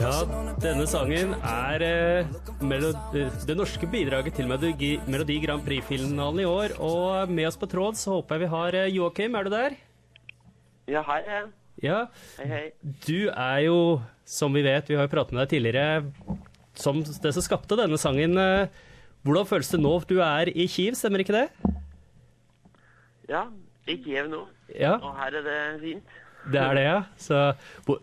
Ja, denne sangen er eh, melodi, det norske bidraget til Melodi, Melodi Grand Prix-finalen i år. Og med oss på tråd så håper jeg vi har eh, Joakim, er du der? Ja, hei. hei. Ja. Hei, hei. Du er jo, som vi vet, vi har jo pratet med deg tidligere, som det som skapte denne sangen. eh, Hvordan føles det nå? Du er i Kiev, stemmer ikke det? Ja, i Kiev nå. Ja, Og her er det fint. Det er det, ja. Så, det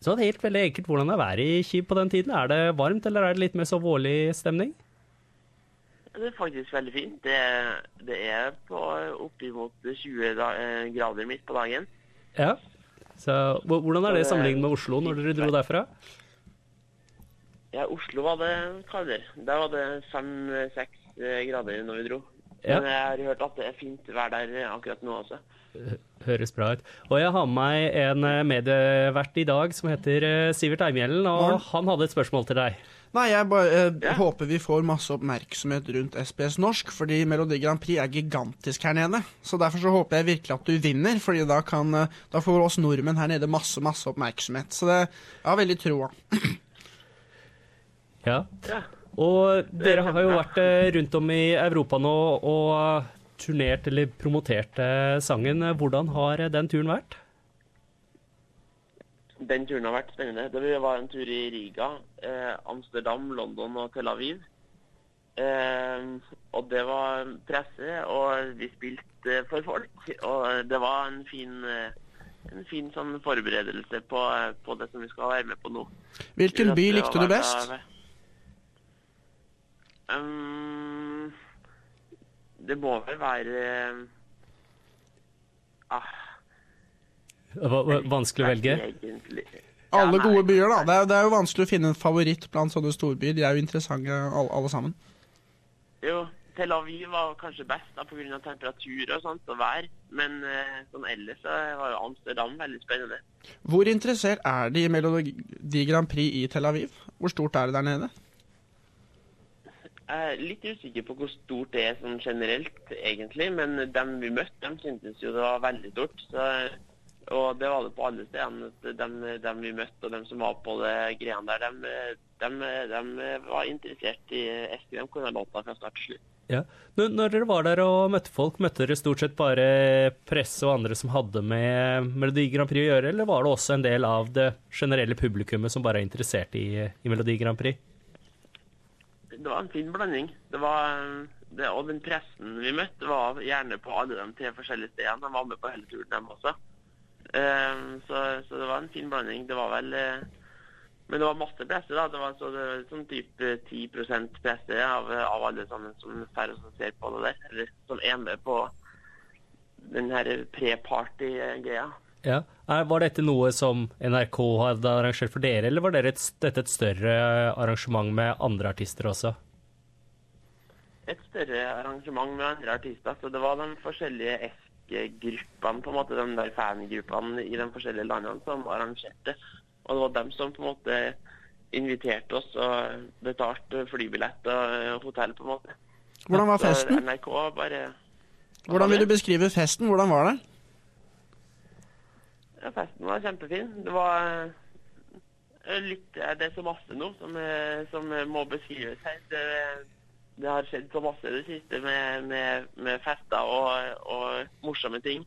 så helt veldig enkelt, hvordan er været i Kyiv på den tiden? Er det varmt, eller er det litt mer så vårlig stemning? Det er faktisk veldig fint. Det, det er på oppimot 20 da, eh, grader midt på dagen. Ja. Så hvordan er det sammenlignet med Oslo når dere dro derfra? Ja, Oslo var det kaldere. Der var det fem-seks grader når vi dro. Ja. Men jeg har hørt at det er fint vær der akkurat nå også. Høres bra ut. Og jeg har med meg en eh, medievert i dag som heter eh, Sivert Eimhjellen, og han hadde et spørsmål til deg. Nei, jeg bare jeg Ja. håper vi får masse oppmerksomhet rundt SBS Norsk, fordi Melodi Grand Prix er gigantisk her nede. Så derfor så håper jeg virkelig at du vinner, fordi da, kan, eh, da får oss nordmenn her nede masse, masse oppmerksomhet. Så det, jeg har veldig troa. Ja. Ja. Og dere har jo vært eh, rundt om i Europa nå og turnert eller promotert sangen. Hvordan har den turen vært? Den turen har vært spennende. Det var en tur i Riga, eh, Amsterdam, London og Tel Aviv. Eh, og det var presse, og vi spilte for folk. Og det var en fin, eh, en fin sånn forberedelse på, på det som vi skal være med på nå. Hvilken by likte du best? Um, det må vel være ah, Det var vanskelig å velge. Egentlig. Alle gode byer, da. Det er, det er jo vanskelig å finne en favoritt blant sånne storbyer. De er jo interessante alle, alle sammen. Jo, Tel Aviv var kanskje best da, pga. temperatur og sånt, og vær. Men eh, sånn ellers så var jo Amsterdam veldig spennende. Hvor interessert er de i Melodi Grand Prix i Tel Aviv? Hvor stort er det der nede? Jeg er litt usikker på hvor stort det er sånn generelt, egentlig. Men dem vi møtte, dem syntes jo det var veldig stort. Så, og det var det på alle stedene. Dem, dem vi møtte og dem som var på det greiene der, dem, dem, dem var interessert i Eskil. De kunne låta fra start til slutt. Ja. Når dere var der og møtte folk, møtte dere stort sett bare presse og andre som hadde med Melodi Grand Prix å gjøre, eller var det også en del av det generelle publikummet som bare er interessert i, i Melodi Grand Prix? Det var en fin blanding. Det var, det, og den pressen vi møtte, var gjerne på alle de tre forskjellige stedene. De var med på hele turen, dem også. Um, så, så det var en fin blanding. Det var vel eh, Men det var masse presse, da. Det var, så det var sånn type 10 presse av, av alle sammen som ser på det der. Eller som er med på den her pre-party-greia. Ja. Var dette noe som NRK hadde arrangert for dere, eller var dette et, dette et større arrangement med andre artister også? et større arrangement med andre artister. Så det var de forskjellige FG-gruppene, på en måte, de der fangruppene i de forskjellige landene som arrangerte. Og det var dem som på en måte inviterte oss og betalte flybillett og hotell, på en måte. Hvordan var Så festen? NRK bare Hvordan vil du beskrive festen? Hvordan var det? Ja, festen var kjempefin. Det var eh, litt eh, Det er så masse nå som, eh, som må beskrives her. Det, det har skjedd så masse det siste med, med, med fester og, og morsomme ting.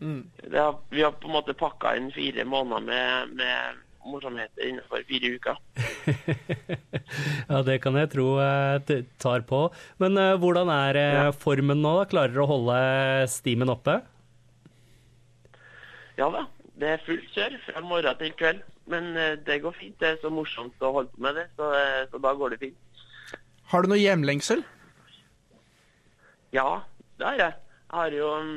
Mm. Det har, vi har på en måte pakka inn fire måneder med, med morsomheter innenfor fire uker. ja, det kan jeg tro det tar på. Men uh, hvordan er Ja. formen nå? da? Klarer dere å holde stimen oppe? Ja da, det er fullt kjør fra morgen til kveld. Men eh, det går fint. Det er så morsomt å holde på med det, så, eh, så da går det fint. Har du noe hjemlengsel? Ja, det har jeg. Jeg har jo um,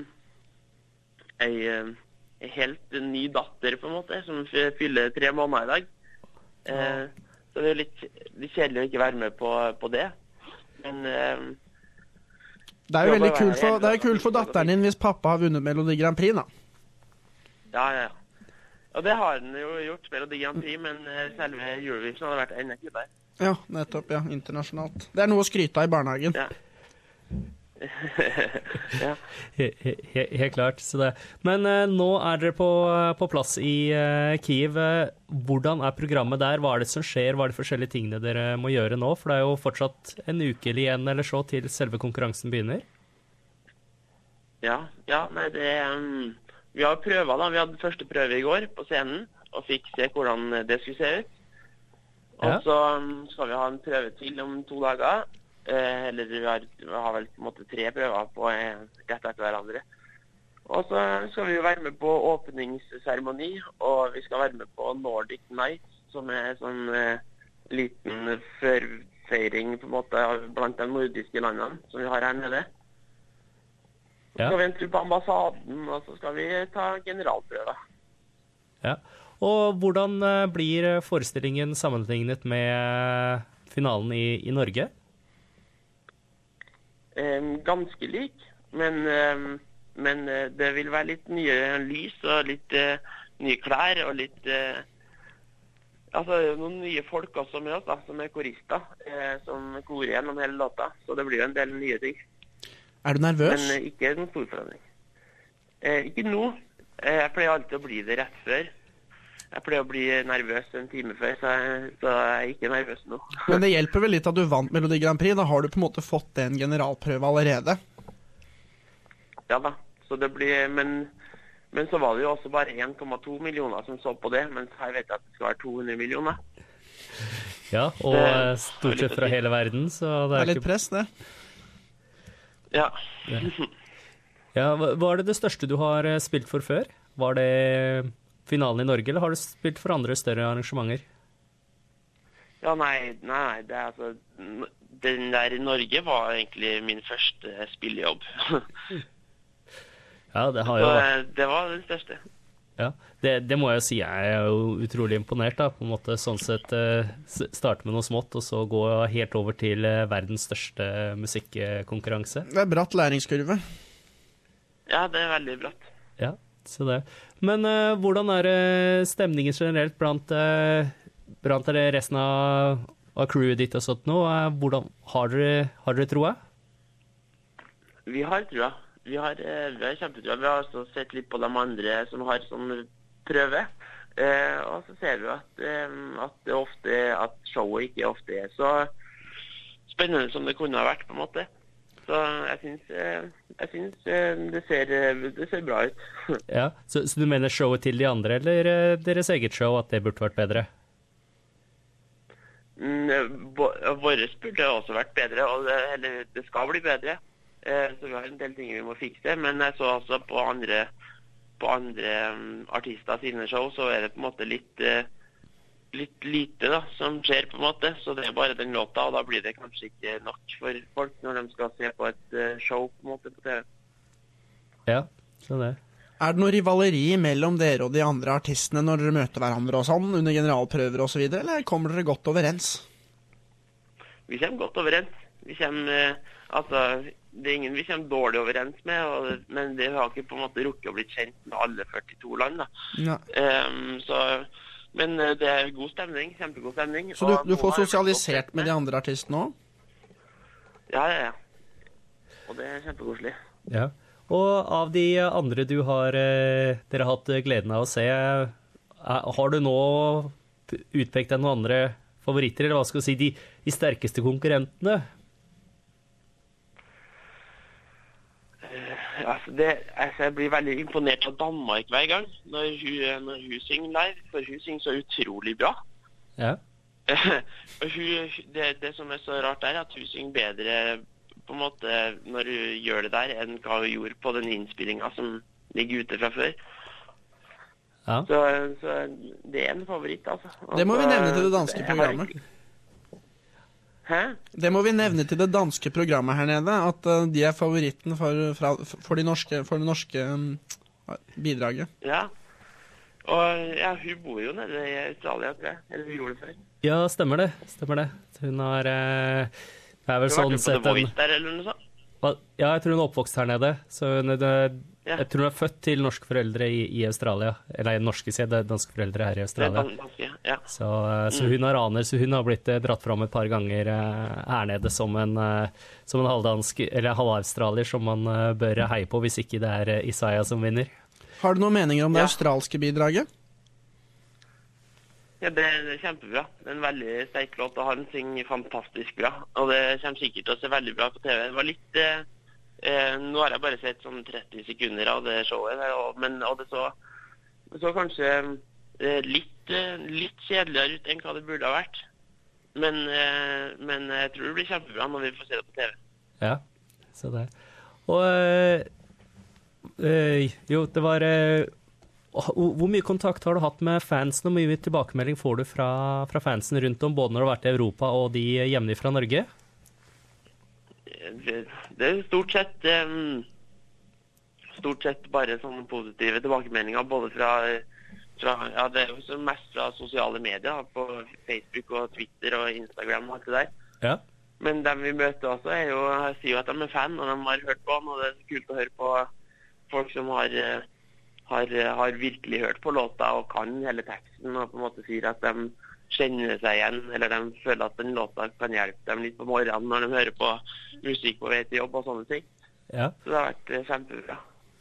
ei, ei helt ny datter, på en måte, som fyller tre måneder i dag. Eh, så det er jo litt, litt kjedelig å ikke være med på, på det. Men eh, Det er jo veldig kult for, kult for datteren din hvis pappa har vunnet Melodi Grand Prix, da. Ja, ja, ja. Og det har han jo gjort, Melodi Grand Prix, men eh, selve Eurovision hadde vært enda kulere. Ja, nettopp. ja, Internasjonalt. Det er noe å skryte av i barnehagen. Ja. ja. He- he- he- Helt klart. Så det. Men eh, nå er dere på, på plass i eh, Kiev. Eh, Hvordan er programmet der? Hva er det som skjer? Hva er de forskjellige tingene dere må gjøre nå? For det er jo fortsatt en uke eller igjen eller så til selve konkurransen begynner. Ja, ja, nei, det um, Vi har prøver, da. Vi hadde første prøve i går på scenen og fikk se hvordan det skulle se ut. Og så um, skal vi ha en prøve til om to dager. Eh, eller vi har, vi har vel på en måte tre prøver på eh, rett etter hverandre. Og så skal vi jo være med på åpningsseremoni, og vi skal være med på Nordic Nights, som er sånn eh, liten førfeiring på en måte blant de nordiske landene som vi har her nede. Så skal vi en tur på ambassaden, og så skal vi ta generalprøve. Ja. Og hvordan eh, blir forestillingen sammenlignet med eh, finalen i, i Norge? Ganske lik, men, men eh, det vil være litt nye lys og litt nye klær og litt Altså noen nye folk også med oss, da, som er korister, som korer gjennom hele låta. Så det blir jo en del nye ting. Er du nervøs? Men eh, ikke en stor forandring. Eh, ikke nå. Eh, jeg pleier alltid å bli det rett før. Jeg pleier å bli nervøs en time før, så jeg, så jeg er ikke nervøs nå. Men det hjelper vel litt at du vant Melodi Grand Prix. Da har du på en måte fått en generalprøve allerede. Ja da. Så det blir, men, men så var det jo også bare 1,2 millioner som så på det, mens her vet jeg at det skal være 200 millioner. Ja, og stort sett fra hele verden, så det Det er er litt ikke press, det. Ja. Ja, hva er det det største du har eh, spilt for før? Var det finalen i Norge, eller har du spilt for andre større arrangementer? Ja, nei, nei, det er altså Den der i Norge var egentlig min første spillejobb. Ja, det har jo Så, det var det største. Ja, det, det må jeg jo si. Jeg er jo utrolig imponert, da. På en måte sånn sett eh, starte med noe smått, og så gå helt over til eh, verdens største musikkonkurranse. Det er bratt læringskurve. Ja, det er veldig bratt. Ja, så det. Men uh, hvordan er stemningen generelt blant, uh, blant dere resten av, av crewet ditt og sånt nå? Uh, hvordan, har dere, har dere troa? Vi har trua. Vi har, eh, vi har kjempetrua. Vi har også sett litt på de andre som har sånn prøve. Eh, og så ser vi at, eh, at, ofte, at showet ikke ofte er så spennende som det kunne ha vært, på en måte. Så jeg syns, eh, jeg syns det, ser, det ser bra ut. Ja, så, så du mener showet til de andre, eller deres eget show, at det burde vært bedre? Mm, Vårt burde også vært bedre, og det, eller det skal bli bedre. Eh, Så vi har en del ting vi må fikse. Men jeg så også på andre, på andre mm, artister sine show, så er det på en måte litt, eh, litt lite da, som skjer, på en måte. Så det er bare den låta, og da blir det kanskje ikke nok for folk når de skal se på et eh, show på en måte på TV. Ja, så det. Er det noe rivaleri mellom dere og de andre artistene når dere møter hverandre og sånn, under generalprøver osv., eller kommer dere godt overens? Vi kommer godt overens. Vi kommer, altså, det er ingen vi kommer dårlig overens med, og, men det har ikke på en måte rukket å bli kjent med alle 42 land. da. Ja. Ehm, så, men eh, det er god stemning. Kjempegod stemning. Så du, du får sosialisert med de andre artistene òg? Ja, ja, ja. Og det er kjempekoselig. Ja. Og av de andre du har eh, dere har hatt gleden av å se, eh, har du nå utpekt deg noen andre favoritter, eller hva skal du si, de, de sterkeste konkurrentene? Altså, det, altså, jeg blir veldig imponert av Danmark hver gang når hun, når hun synger live, for hun synger så utrolig bra. Ja. og hun, det, det som er så rart er at hun synger bedre på en måte når hun gjør det der, enn hva hun gjorde på den innspillinga som ligger ute fra før. ja. Så, så det er en favoritt, altså. Det må vi Altså, nevne til det danske jeg har programmet. Hæ? Det må vi nevne til det danske programmet her nede, at eh, de er favoritten for, for, de norske, for det norske bidraget. Ja. Og ja, hun bor jo nede i Australia, tror jeg. Eller hun gjorde det før. ja, stemmer det. Stemmer det. Hun har eh, Det er vel Hun har sånn vært med på sett The en Voice der, eller noe sånt. Hva- Ja, jeg tror hun er oppvokst her nede. Så hun, det, Ja. Jeg tror hun er født til norske foreldre i, i Australia. Eller norske, sier er danske foreldre her i Australia. danske, ja. Så, eh, så hun har aner, så hun har blitt eh, dratt fram et par ganger eh, her nede som en, som en halvdansk, eller halvaustralier som man bør heie på, hvis ikke det er Isaiah som vinner. Har du noen meninger om det Ja. australske bidraget? Ja, det, det er kjempebra. Det er en veldig sterk låt, og han synger fantastisk bra. Og det kommer sikkert til å se veldig bra på TV. Det var litt eh, eh, Nå har jeg bare sett sånn 30 sekunder av det showet, der, og, men, og det så, så kanskje eh, litt, eh, litt kjedeligere ut enn hva det burde ha vært. Men, eh, men jeg tror det blir kjempebra når vi får se det på TV. Ja, så det. Og eh, eh, Jo, det var hvor mye kontakt har du hatt med fansen, og hvor mye tilbakemelding får du fra, fra fansen rundt om, både når du har vært i Europa og de hjemme fra Norge? Det, er stort sett um, Stort sett bare sånne positive tilbakemeldinger, både fra fra, ja, det er jo mest fra sosiale medier, på Facebook og Twitter og Instagram og alt det der. Ja. Men dem vi møter også, er jo, sier jo at de er fan, og de har hørt på han. Og det er så kult å høre på folk som har, eh, har, har virkelig hørt på låta og kan hele teksten, og på en måte sier at de kjenner seg igjen, eller de føler at den låta kan hjelpe dem litt på morgenen når de hører på musikk på vei til jobb og sånne ting. ja. Så det har vært eh, kjempebra.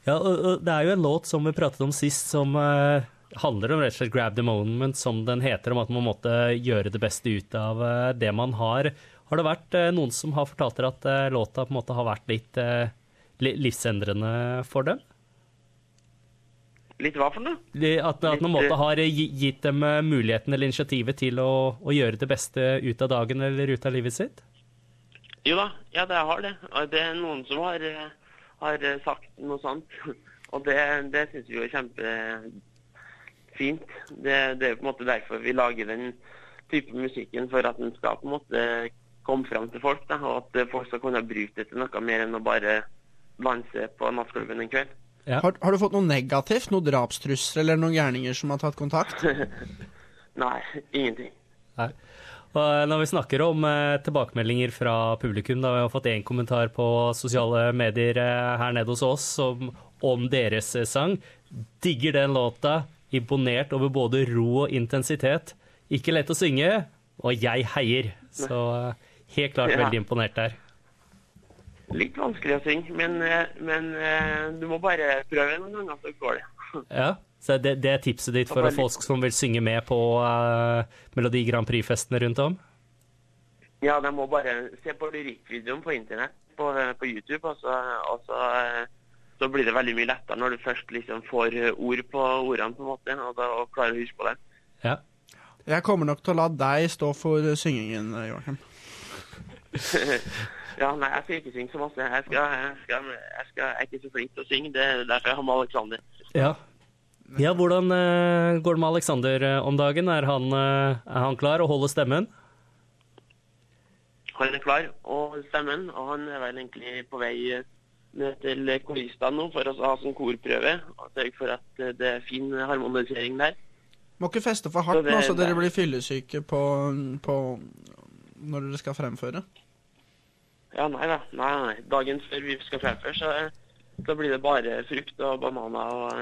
Ja, og, og det er jo en låt som vi pratet om sist, som uh, handler om rett og slett 'grab the moment', som den heter, om at man måtte gjøre det beste ut av uh, det man har. Har det vært uh, noen som har fortalt dere at låta på en måte har vært litt li livsendrende for dem? Litt hva for noe? At, at man måtte eh, har gitt dem eh, muligheten eller initiativet til å, å gjøre det beste ut av dagen eller ut av livet sitt? Jo da, ja det har det. Det er noen som har, eh, har eh, sagt noe sånt. Og det, det syns vi er kjempefint. Det, det er på en måte derfor vi lager den type musikken, for at den skal på en måte komme fram til folk. Da, og at folk skal kunne bruke det til noe mer enn å bare danse på nattklubben en kveld. Ja. Har, har du fått noe negativt? Noen drapstrusler eller noen gærninger som har tatt kontakt? Nei, ingenting. Nei. Og eh, når vi snakker om eh, tilbakemeldinger fra publikum, da vi har fått én kommentar på sosiale medier eh, her nede hos oss om, om deres sang. Digger den låta. Imponert over både ro og intensitet. Ikke lett å synge, og jeg heier. Så eh, helt klart Ja. veldig imponert der. Litt vanskelig å synge, men, eh, men eh, du må bare prøve noen ganger, så går det. Ja, så det, det er tipset ditt for folk som vil synge med på uh, Melodi Grand Prix-festene rundt om? Ja, de må bare se på lyrikkvideoen på internett, på, på YouTube, og, så, og så, så blir det veldig mye lettere når du først liksom får ord på ordene, på en måte, og, da, og klarer å huske på det. Ja. Jeg kommer nok til å la deg stå for syngingen, Joakim. Ja, nei, jeg skal ikke synge så masse. Jeg, skal, jeg, skal, jeg, skal, jeg er ikke så flink til å synge, det er derfor jeg har med Alexander. Ja. ja hvordan eh, går det med Alexander eh, om dagen? Er han, eh, er han klar og holder stemmen? Han er klar, og stemmen, og han er vel egentlig på vei ned til koristene nå for å ha sånn korprøve, og sørge for at det er fin harmonisering der. Må ikke feste for Så det- nå, så dere blir fyllesyke på, på når dere skal fremføre. Ja, nei da. Nei, nei. Dagen før vi skal fremføre, så, så blir det bare frukt og bananer og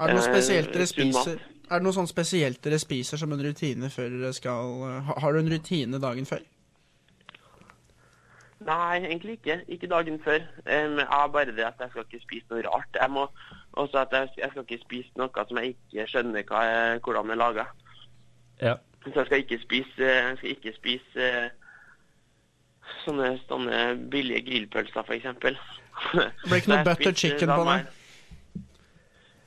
Er det noe Eh, spesielt dere spiser? Er det noe sånn spesielt dere spiser som en rutine før dere skal eh, Har du en rutine dagen før? Nei, egentlig ikke. Ikke dagen før. Um, jeg har bare det at jeg skal ikke spise noe rart. Jeg må også at jeg, jeg skal ikke spise noe som jeg ikke skjønner hva jeg, hvordan er laga. Ja. Så jeg skal ikke spise, jeg skal ikke spise eh, sånne, sånne billige grillpølser, f.eks. Det blir ikke noe butter chicken på deg?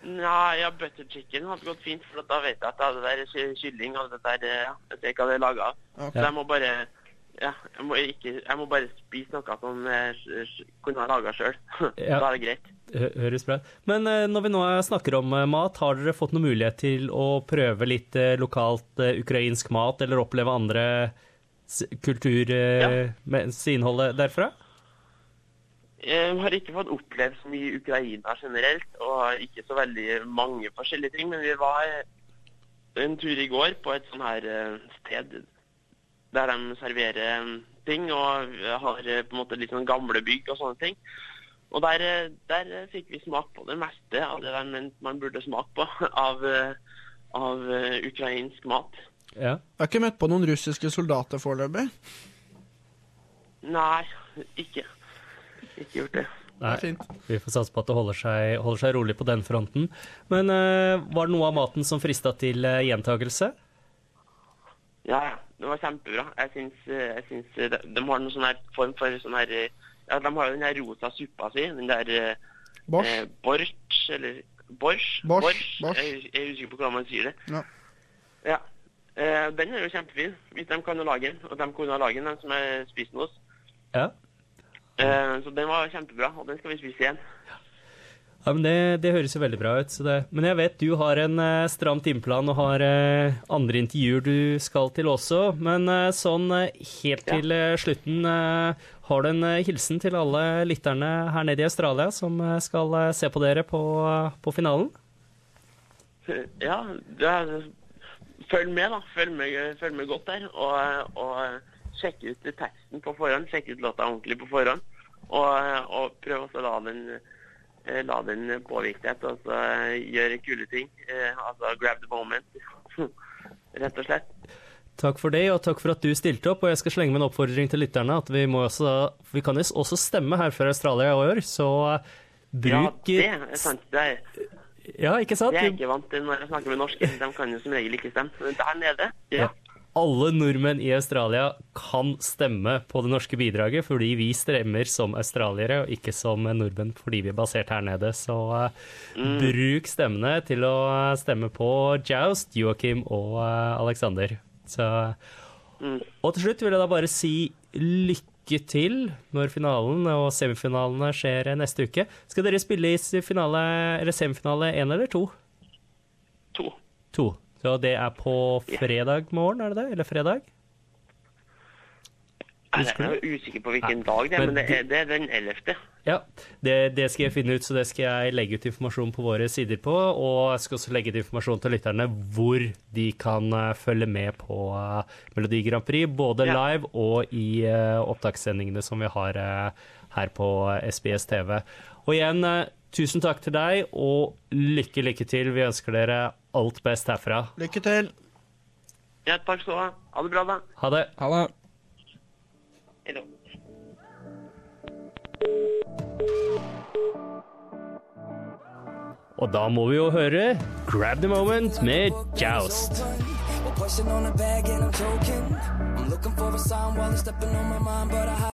Nei, ja, butter chicken hadde gått fint, for da vet jeg at det der kylling og det der eh, ja, Jeg vet ikke hva det er laga av. Ok. Så jeg må bare ja, jeg må, ikke, jeg må bare spise noe som jeg kunne ha laga sjøl. Ja. Da er det greit. Hø- Høres bra ut. Men eh, når vi nå snakker om eh, mat, har dere fått noen mulighet til å prøve litt eh, lokalt ukrainsk mat, eller oppleve andre s- kultur eh, Ja. innholdet derfra? Jeg har ikke fått opplevd så mye Ukraina generelt, og har ikke så veldig mange forskjellige ting. Men vi var en tur i går på et sånn her sted der de serverer ting, og har på en måte litt sånn gamle bygg og sånne ting. Og der, eh, der eh, fikk vi smak på det meste av det der man burde smake på av, eh, av eh, ukrainsk mat. Ja. Jeg har ikke møtt på noen russiske soldater foreløpig. Nei, ikke. Ikke gjort det. Det Nei, vi får satse på at det holder seg, holder seg rolig på den fronten. Men uh, var det noe av maten som frista til uh, gjentagelse? Ja, ja. Det var kjempebra. Jeg syns, uh, jeg syns eh, de, de har noen sånn form for sånn her eh, Ja, de har jo den her rosa suppa si. Den der eh, eh, borch, eller bors, bors, bors, Jeg, jeg er usikker på hvordan man sier det. Ja. Ja. Eh, den er jo kjempefin, hvis de kan lage den. Og de kunne ha laget den, de som er spist hos. oss. Ja. Eh, så den var kjempebra, og den skal vi spise igjen. Ja, men det, det høres jo veldig bra ut. Så det. Men jeg vet du har en eh, stram timeplan og har eh, andre intervjuer du skal til også. Men eh, sånn eh, helt til ja. slutten, eh, har du en eh, hilsen til alle lytterne her nede i Australia som eh, skal eh, se på dere på, eh, på finalen? Ja, er, følg med, da. Følg med, følg med godt der. Og, og sjekk ut teksten på forhånd. Sjekk ut låta ordentlig på forhånd. Og, og prøv å la den, eh, la den påvirke deg til å gjøre kule ting. Eh, Altså grab the moment, rett og slett. Takk for det, og takk for at du stilte opp. Og jeg skal slenge med en oppfordring til lytterne at vi også Vi kan også stemme her fra Australia i år, så bruk Ja, det er sant. Det er, Ja, ikke sant? det er jeg ikke vant til når jeg snakker med norske. De kan jo som regel ikke stemme. Men der nede, ja. Alle nordmenn i Australia kan stemme på det norske bidraget, fordi vi stemmer som australiere og ikke som nordmenn fordi vi er basert her nede. Så mm. bruk stemmene til å stemme på Joust, Joakim og eh, Alexander. Så, Mm. og til slutt vil jeg da bare si lykke til når finalen og semifinalene skjer neste uke. Skal dere spille i finale, eller semifinale én eller to? To. To. Så det er på fredag morgen, er det det? Eller fredag? Jeg er usikker på hvilken dag det er, men det er, det er den 11. Ja, det, det skal jeg finne ut, så det skal jeg legge ut informasjon på våre sider på. Og jeg skal også legge ut informasjon til lytterne hvor de kan eh, følge med på eh, Melodi Grand Prix, både Ja. live og i eh, opptakssendingene som vi har her på SBS TV. Og igjen, tusen takk til deg, og lykke, lykke til. Vi ønsker dere alt best herfra. Lykke til. Ja, takk skal du ha. Ha det bra, da. Ha det. Ha det. Og da må vi jo høre Grab the Moment med Joust. We're on the bag and I'm choking. I'm looking for a sign while it's stepping on my mind, but I